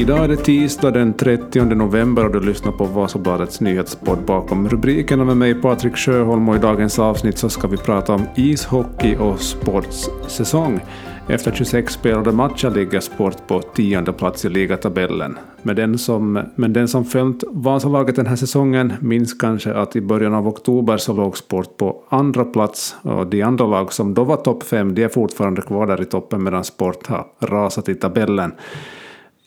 Idag är det tisdag den 30 november och du lyssnar på Vasabladets nyhetspodd bakom rubrikerna med mig Patrik Sjöholm och i dagens avsnitt så ska vi prata om ishockey och sportsäsong. Efter 26 spelade matcher ligger Sport på tionde plats i ligatabellen. Men den, som, men den som följt Vasalaget den här säsongen minns kanske att i början av oktober så låg Sport på andra plats och de andra lag som då var topp fem de är fortfarande kvar där i toppen medan Sport har rasat i tabellen.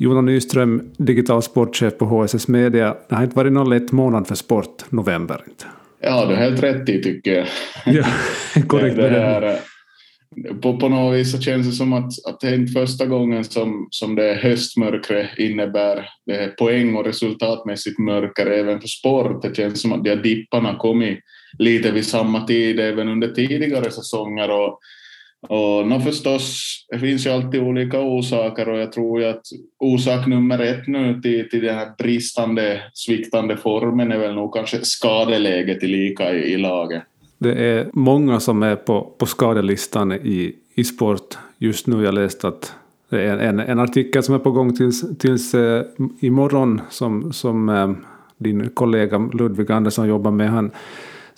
Jonas Nyström, digital sportchef på HSS Media. Det har inte varit någon lätt månad för sport, november inte. Ja, du har helt rätt i tycker jag. Ja, korrekt. det, det här, på, på något vis så känns det som att, att det är inte första gången som, som det höstmörkret innebär det är poäng och resultatmässigt mörkare även för sport. Det känns som att de här dipparna kommit lite vid samma tid även under tidigare säsonger. Och, och no, förstås, det finns ju alltid olika orsaker och jag tror ju att orsak nummer ett nu till, till den här bristande, sviktande formen är väl nog kanske skadeläget i lika i, i laget. Det är många som är på, på skadelistan i, i sport just nu. Jag läste att det är en, en artikel som är på gång tills, tills eh, imorgon som, som eh, din kollega Ludvig Andersson jobbar med. Han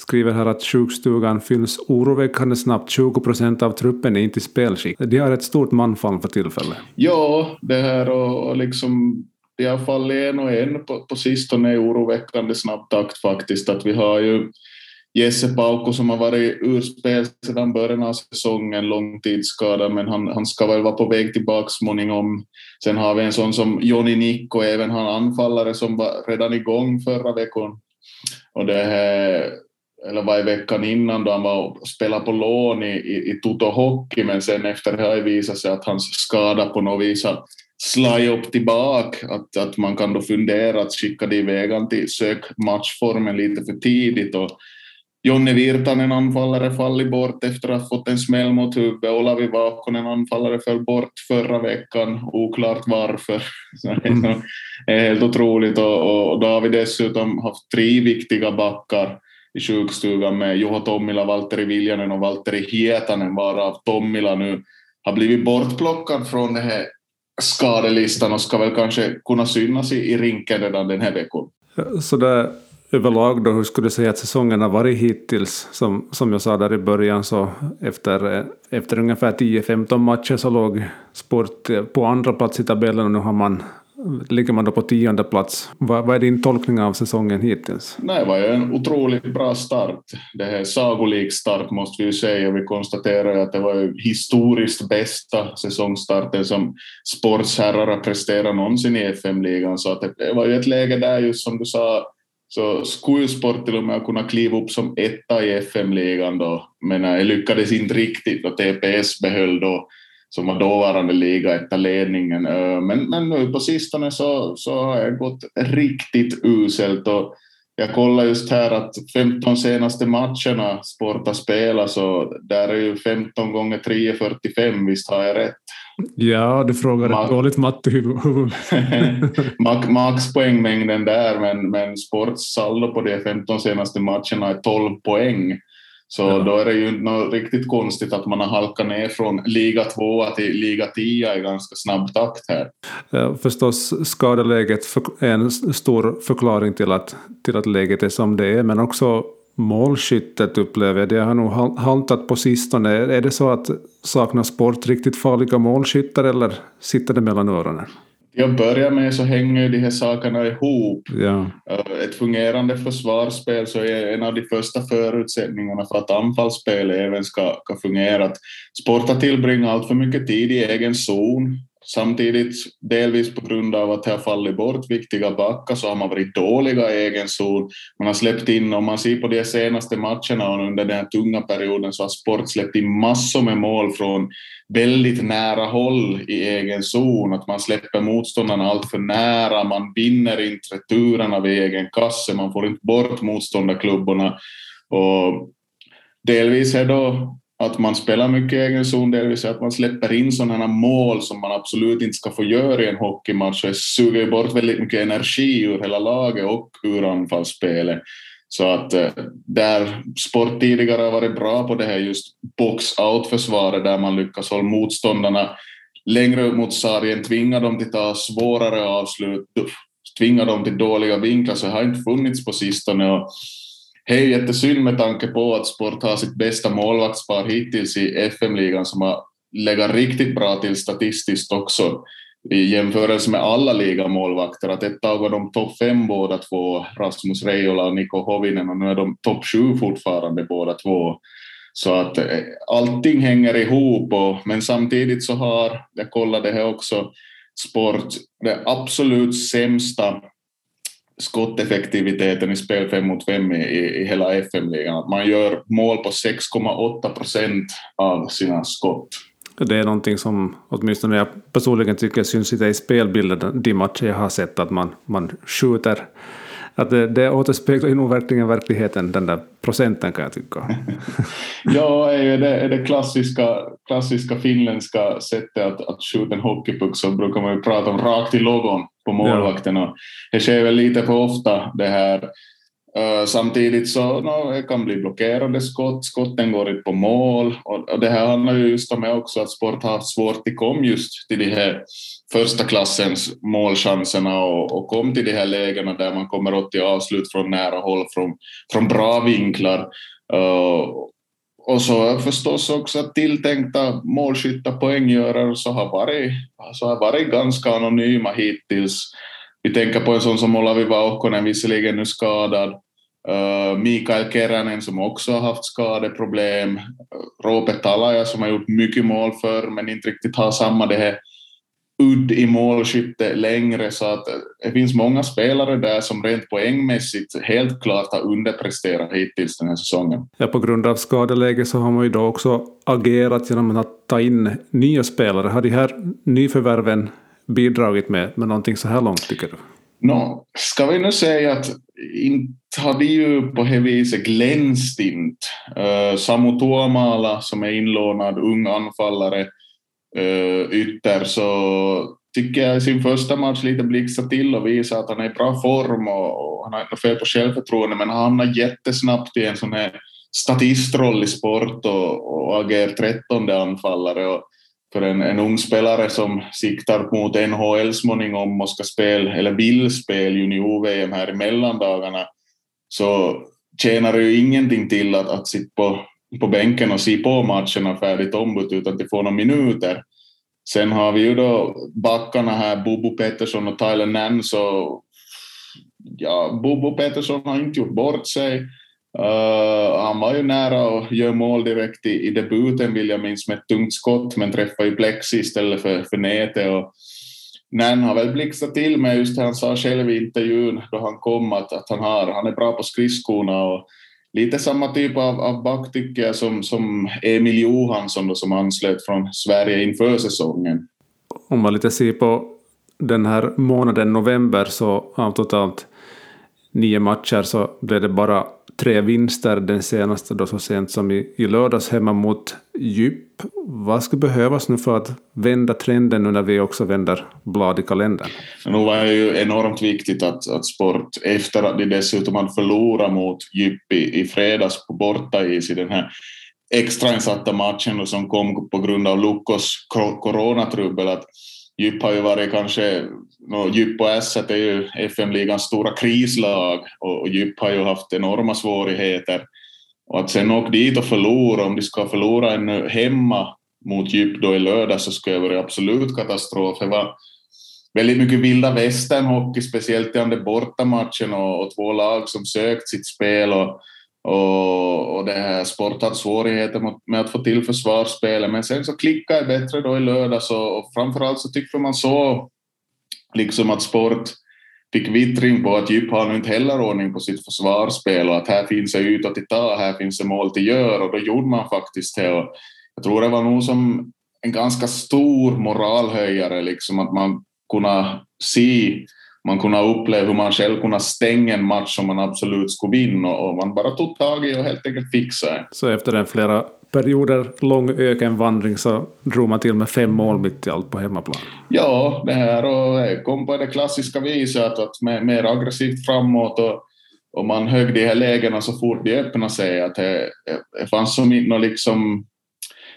skriver här att sjukstugan fylls oroväckande snabbt. 20 procent av truppen är inte i spelskick. De har ett stort manfall för tillfället. Ja, det här och, och liksom i alla fall en och en på, på sistone i oroväckande snabb takt faktiskt. Att vi har ju Jesse Pauko som har varit ur spel sedan början av säsongen, långtidsskadad, men han, han ska väl vara på väg tillbaka småningom. Sen har vi en sån som Joni Nikko, även han anfallare som var redan igång förra veckan. Och det här, eller var i veckan innan då han var och spelade på lån i, i, i Toto Hockey, men sen efter det har det visat sig att hans skada på något vis har slagit upp tillbaka, att, att man kan då fundera att skicka det iväg till sök matchformen lite för tidigt. Och Jonne Virtanen anfallare fallit bort efter att ha fått en smäll mot huvudet. Olavi Vaakkonen anfallare föll bort förra veckan, oklart varför. Mm. det är helt otroligt och, och då har vi dessutom haft tre viktiga backar i sjukstugan med Juho Tommila, Valtteri Viljanen och Valtteri Hietanen varav Tommila nu har blivit bortplockad från den här skadelistan och ska väl kanske kunna synas i, i rinken redan den här veckan. Så där överlag då, hur skulle du säga att säsongen har varit hittills? Som, som jag sa där i början så efter, eh, efter ungefär 10-15 matcher så låg Sport eh, på andra plats i tabellen och nu har man ligger man då på tionde plats. Vad, vad är din tolkning av säsongen hittills? Det var ju en otroligt bra start. Det här sagolik start måste vi ju säga. Vi konstaterar att det var ju historiskt bästa säsongstarten som sportsherrar har presterat någonsin i FM-ligan. Så att det var ju ett läge där just som du sa så skulle Sport till och med kunna kliva upp som etta i FM-ligan då, men det lyckades inte riktigt och TPS behöll då som var dåvarande ligaetta-ledningen. Men, men nu på sistone så, så har jag gått riktigt uselt och jag kollar just här att 15 senaste matcherna Sport har spelat så där är ju 15 gånger 3 45, visst har jag rätt? Ja, du frågar Ma ett dåligt mattehuvud. Max poängmängden där, men, men Sports saldo på de 15 senaste matcherna är 12 poäng. Så ja. då är det ju inte riktigt konstigt att man har halkat ner från liga 2 till liga 10 i ganska snabb takt här. Ja, förstås skadeläget är en stor förklaring till att, till att läget är som det är, men också målskyttet upplever jag. Det har nog haltat på sistone. Är det så att saknas sport riktigt farliga målskyttar eller sitter det mellan öronen? Till att börja med så hänger de här sakerna ihop. Ja. Ett fungerande försvarsspel så är en av de första förutsättningarna för att anfallsspel även ska, ska fungera. Att Sport har tillbringat allt för mycket tid i egen zon Samtidigt, delvis på grund av att det har fallit bort viktiga backar, så har man varit dåliga i egen zon. Man har släppt in, om man ser på de senaste matcherna och under den här tunga perioden, så har Sport släppt in massor med mål från väldigt nära håll i egen zon. Att man släpper motståndarna allt för nära, man vinner inte returerna vid egen kasse, man får inte bort motståndarklubborna. Och delvis är då att man spelar mycket egen zon, delvis att man släpper in sådana mål som man absolut inte ska få göra i en hockeymatch. Det suger bort väldigt mycket energi ur hela laget och ur anfallsspelet. Så att eh, där sport tidigare har varit bra på det här just box-out-försvaret där man lyckas hålla motståndarna längre upp mot sargen, tvinga dem till att ta svårare avslut, tvinga dem till dåliga vinklar, så det har inte funnits på sistone. Och det är jättesynd med tanke på att Sport har sitt bästa målvaktspar hittills i FM-ligan som har legat riktigt bra till statistiskt också i jämförelse med alla ligamålvakter. Att ett tag var de topp fem båda två, Rasmus Reijola och Niko Hovinen, och nu är de topp sju fortfarande båda två. Så att eh, allting hänger ihop, och, men samtidigt så har, jag kollade här också, Sport det absolut sämsta skotteffektiviteten i spel 5 mot 5 i, i hela FM-ligan. Man gör mål på 6,8 procent av sina skott. Det är någonting som åtminstone jag personligen tycker syns lite i spelbilden, de matcher jag har sett, att man, man skjuter. Att det, det återspeglar ju nog verkligen verkligheten, den där procenten kan jag tycka. ja, är det, är det klassiska, klassiska finländska sättet att, att skjuta en hockeypuck så brukar man ju prata om rakt i logon på målvakten. Ja. det sker väl lite för ofta det här Uh, samtidigt så no, det kan bli blockerade skott, skotten går inte på mål och, och det här handlar ju just om också att sport har haft svårt att komma just till de här första klassens målchanserna och, och kom till de här lägena där man kommer åt till avslut från nära håll, från, från bra vinklar. Uh, och så förstås också att tilltänkta målskyttar, poänggörare så har varit, så har varit ganska anonyma hittills. Vi tänker på en sån som Olavi Vauhkonen, visserligen nu skadad. Eh, Mikael Keränen som också har haft skadeproblem. Roope Talaja som har gjort mycket mål för men inte riktigt har samma det här udd i målskytte längre så att eh, det finns många spelare där som rent poängmässigt helt klart har underpresterat hittills den här säsongen. Ja, på grund av skadeläge så har man ju då också agerat genom att ta in nya spelare. Har de här nyförvärven bidragit med, med någonting så här långt tycker du? No, ska vi nu säga att inte har de ju på det viset glänst inte. Uh, Samu Tuomala som är inlånad ung anfallare uh, ytter så tycker jag i sin första match lite blixtrade till och visa att han är i bra form och, och han har inte fel på självförtroende men han hamnar jättesnabbt i en sån här statistroll i sport och, och agerar trettonde anfallare. Och för en, en ung spelare som siktar mot NHL småningom och ska spela, eller vill spela junior-VM här i mellandagarna, så tjänar det ju ingenting till att, att sitta på, på bänken och se på matcherna färdigt ombud utan att få några minuter. Sen har vi ju då backarna här, Bobo Pettersson och Tyler Nance och ja, Bobo Pettersson har inte gjort bort sig. Uh, han var ju nära att göra mål direkt i, i debuten vill jag minnas med ett tungt skott men träffade ju plexi istället för, för nätet. Och Nen har väl blixtrat till med just det han sa själv i intervjun då han kom att, att han, har, han är bra på skridskorna och lite samma typ av, av back tycker jag som, som Emil Johansson då, som anslöt från Sverige inför säsongen. Om man lite ser på den här månaden november så av totalt nio matcher så blev det bara tre vinster, den senaste då så sent som i, i lördags hemma mot Djup. Vad skulle behövas nu för att vända trenden nu när vi också vänder blad i kalendern? Nu var det ju enormt viktigt att, att Sport, efter att de dessutom hade förlorat mot Djup i, i fredags på bortais i den här extrainsatta matchen som kom på grund av Lukos coronatrubbel, att Djup har ju varit kanske, no, Djup och Esset är ju FM-ligans stora krislag och, och Djup har ju haft enorma svårigheter. Och att sen åka dit och förlora, om de ska förlora ännu hemma mot Djup då i lördag så skulle det vara absolut katastrof. Det var väldigt mycket vilda västern-hockey, speciellt i den bortamatchen och, och två lag som sökt sitt spel. Och, och, och det här Sport hade svårigheter med att få till försvarsspelet, men sen så klickade det bättre då i lördags och, och framförallt så tyckte man så liksom att Sport fick vittring på att Djup har nu inte heller ordning på sitt försvarsspel och att här finns det utåt till ta, här finns det mål till gör och då gjorde man faktiskt det. Och jag tror det var nog som en ganska stor moralhöjare, liksom att man kunde se man kunde uppleva hur man själv kunde stänga en match som man absolut skulle vinna och man bara tog tag i och helt enkelt fixade. Så efter en flera perioder lång ökenvandring så drog man till med fem mål mitt i allt på hemmaplan? Ja, det här och kom på det klassiska viset att, att mer aggressivt framåt och, och man högg de här lägena så fort de öppnade sig att det, det fanns som inte liksom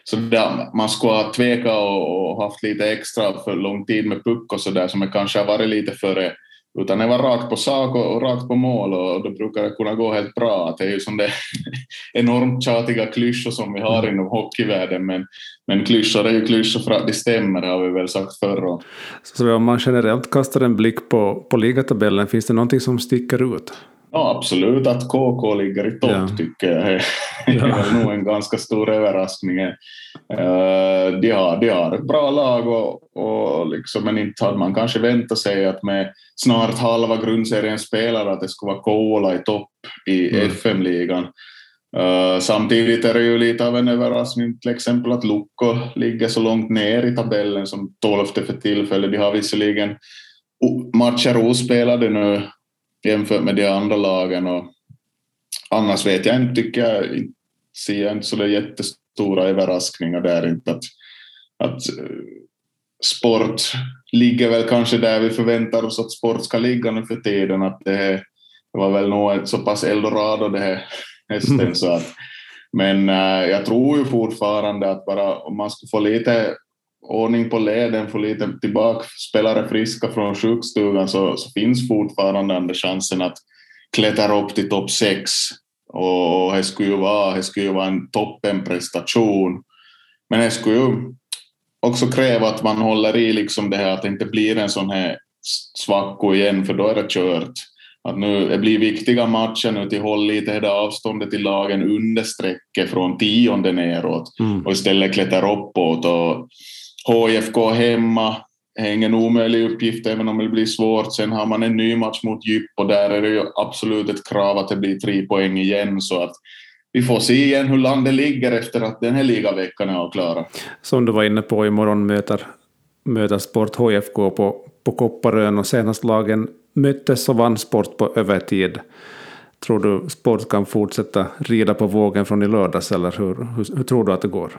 så där, man skulle ha tvekat och, och haft lite extra för lång tid med puck och så där som det kanske har varit lite före utan det var rakt på sak och, och rakt på mål och då brukar det kunna gå helt bra. Det är ju som det enormt tjatiga klyschor som vi har inom hockeyvärlden men, men klyschor är ju klyschor för att de stämmer har vi väl sagt förr. Så om man generellt kastar en blick på, på ligatabellen, finns det någonting som sticker ut? Ja, absolut att KK ligger i topp ja. tycker jag är, ja. nog en ganska stor överraskning. Uh, de, har, de har ett bra lag och, och liksom, men inte hade man kanske väntat sig att med snart halva grundserien spelare att det skulle vara Kouvola i topp i mm. FM-ligan. Uh, samtidigt är det ju lite av en överraskning till exempel att Lukko ligger så långt ner i tabellen som tolfte för tillfället. De har visserligen matcher ospelade nu jämfört med de andra lagen. Och annars vet jag inte, tycker jag, ser jag inte så jättestora överraskningar där. Inte att, att eh, sport ligger väl kanske där vi förväntar oss att sport ska ligga nu för tiden. Att det, det var väl nog så pass eldorado det här hästen mm. så att men äh, jag tror ju fortfarande att bara om man skulle få lite ordning på leden, få lite tillbaka spelare friska från sjukstugan så, så finns fortfarande den chansen att klättra upp till topp sex och det skulle ju vara, det skulle ju vara en toppenprestation. Men det skulle ju också kräva att man håller i liksom det här att det inte blir en sån här svacko igen för då är det kört. Att nu, det blir viktiga matcher nu till håll lite det avståndet till lagen under strecket från tionde neråt mm. och istället klättra uppåt. Och HIFK hemma är ingen omöjlig uppgift även om det blir svårt. Sen har man en ny match mot Djup och där är det ju absolut ett krav att det blir tre poäng igen så att vi får se igen hur landet ligger efter att den här ligaveckan är avklarad. Som du var inne på, imorgon möter, möter Sport HIFK på, på Kopparön och senast lagen möttes så vann Sport på övertid. Tror du Sport kan fortsätta rida på vågen från i lördags eller hur, hur, hur tror du att det går?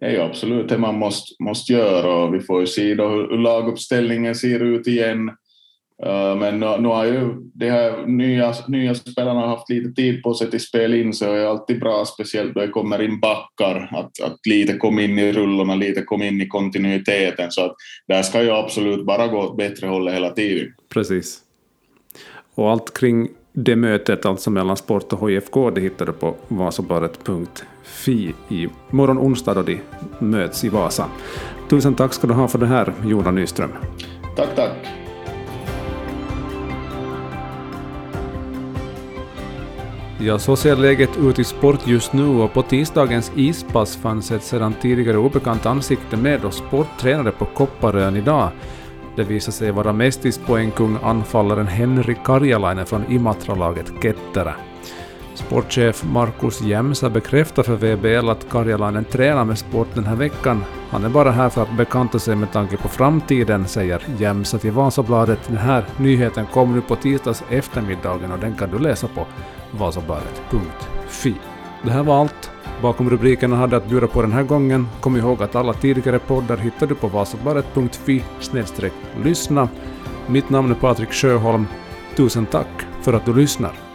Är ju absolut det man måste, måste göra och vi får ju se då hur laguppställningen ser ut igen. Eh, men nu, nu har ju de här nya, nya spelarna haft lite tid på sig till spel in så det är alltid bra, speciellt då det kommer in backar, att, att lite komma in i rullorna, lite komma in i kontinuiteten. Så att där ska ju absolut bara gå åt bättre hållet hela tiden. Precis. Och allt kring det mötet, alltså mellan Sport och HIFK, det hittar du på vasobladet.fi i morgon onsdag då de möts i Vasa. Tusen tack ska du ha för det här, Jonas Nyström. Tack, tack. Ja, så ser läget ut i sport just nu och på tisdagens ispass fanns ett sedan tidigare obekant ansikte med och sporttränare på Kopparön idag. Det visade sig vara mestispoängkung anfallaren Henri Karjalainen från Imatralaget Ketterä. Sportchef Markus Jämsä bekräftar för VBL att Karjalainen tränar med sport den här veckan. Han är bara här för att bekanta sig med tanke på framtiden, säger Jämsä till Vasabladet. Den här nyheten kom nu på tisdags eftermiddagen och den kan du läsa på vasabladet.fi. Det här var allt. Bakom rubrikerna hade att bjuda på den här gången. Kom ihåg att alla tidigare poddar hittar du på vasabladet.fi lyssna. Mitt namn är Patrik Sjöholm. Tusen tack för att du lyssnar.